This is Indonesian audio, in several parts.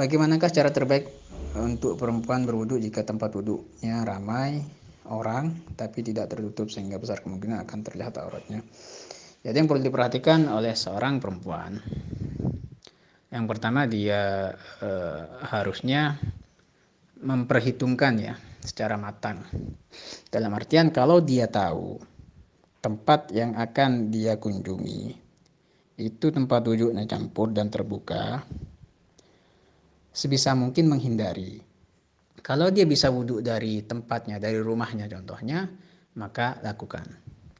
Bagaimanakah cara terbaik untuk perempuan berwudu jika tempat wudhunya ramai orang tapi tidak tertutup sehingga besar kemungkinan akan terlihat auratnya? Jadi yang perlu diperhatikan oleh seorang perempuan, yang pertama dia eh, harusnya memperhitungkan ya secara matang. Dalam artian kalau dia tahu tempat yang akan dia kunjungi itu tempat wudhunya campur dan terbuka, sebisa mungkin menghindari. Kalau dia bisa wudhu dari tempatnya, dari rumahnya contohnya, maka lakukan.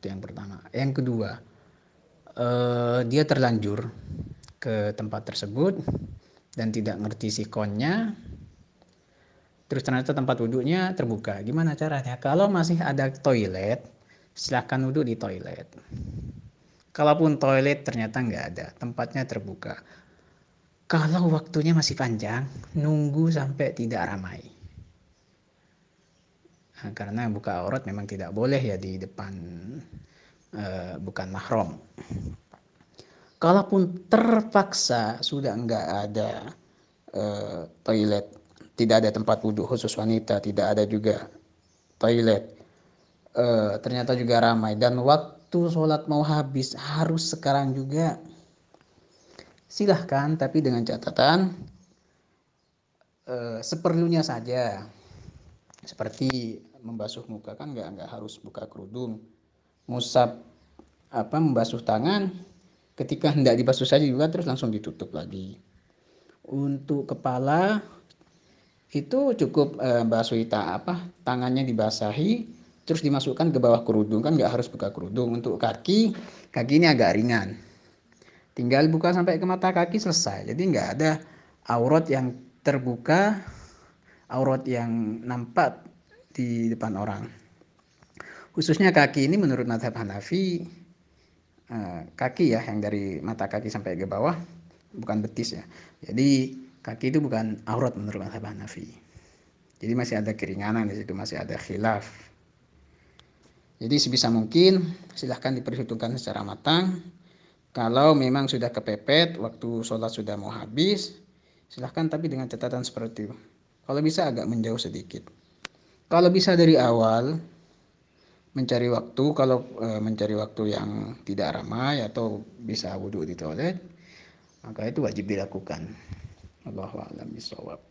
Itu yang pertama. Yang kedua, eh, dia terlanjur ke tempat tersebut dan tidak ngerti sikonnya, terus ternyata tempat wudhunya terbuka. Gimana caranya? Kalau masih ada toilet, silahkan wudhu di toilet. Kalaupun toilet ternyata nggak ada, tempatnya terbuka kalau waktunya masih panjang, nunggu sampai tidak ramai. Nah, karena buka aurat memang tidak boleh ya di depan uh, bukan mahram. Kalaupun terpaksa sudah enggak ada uh, toilet, tidak ada tempat wudhu khusus wanita, tidak ada juga toilet, uh, ternyata juga ramai dan waktu sholat mau habis harus sekarang juga silahkan tapi dengan catatan eh, seperlunya saja. Seperti membasuh muka kan nggak nggak harus buka kerudung. Musab apa membasuh tangan ketika hendak dibasuh saja juga terus langsung ditutup lagi. Untuk kepala itu cukup eh, basuh apa tangannya dibasahi terus dimasukkan ke bawah kerudung. Kan nggak harus buka kerudung. Untuk kaki kaki ini agak ringan tinggal buka sampai ke mata kaki selesai. Jadi nggak ada aurat yang terbuka aurat yang nampak di depan orang. Khususnya kaki ini menurut madhab Hanafi eh, kaki ya yang dari mata kaki sampai ke bawah bukan betis ya. Jadi kaki itu bukan aurat menurut madhab Hanafi. Jadi masih ada keringanan di situ masih ada khilaf. Jadi sebisa mungkin silahkan diperhitungkan secara matang kalau memang sudah kepepet, waktu sholat sudah mau habis, silahkan tapi dengan catatan seperti itu. Kalau bisa agak menjauh sedikit. Kalau bisa dari awal, mencari waktu, kalau e, mencari waktu yang tidak ramai atau bisa wudhu di toilet, maka itu wajib dilakukan. Allahu.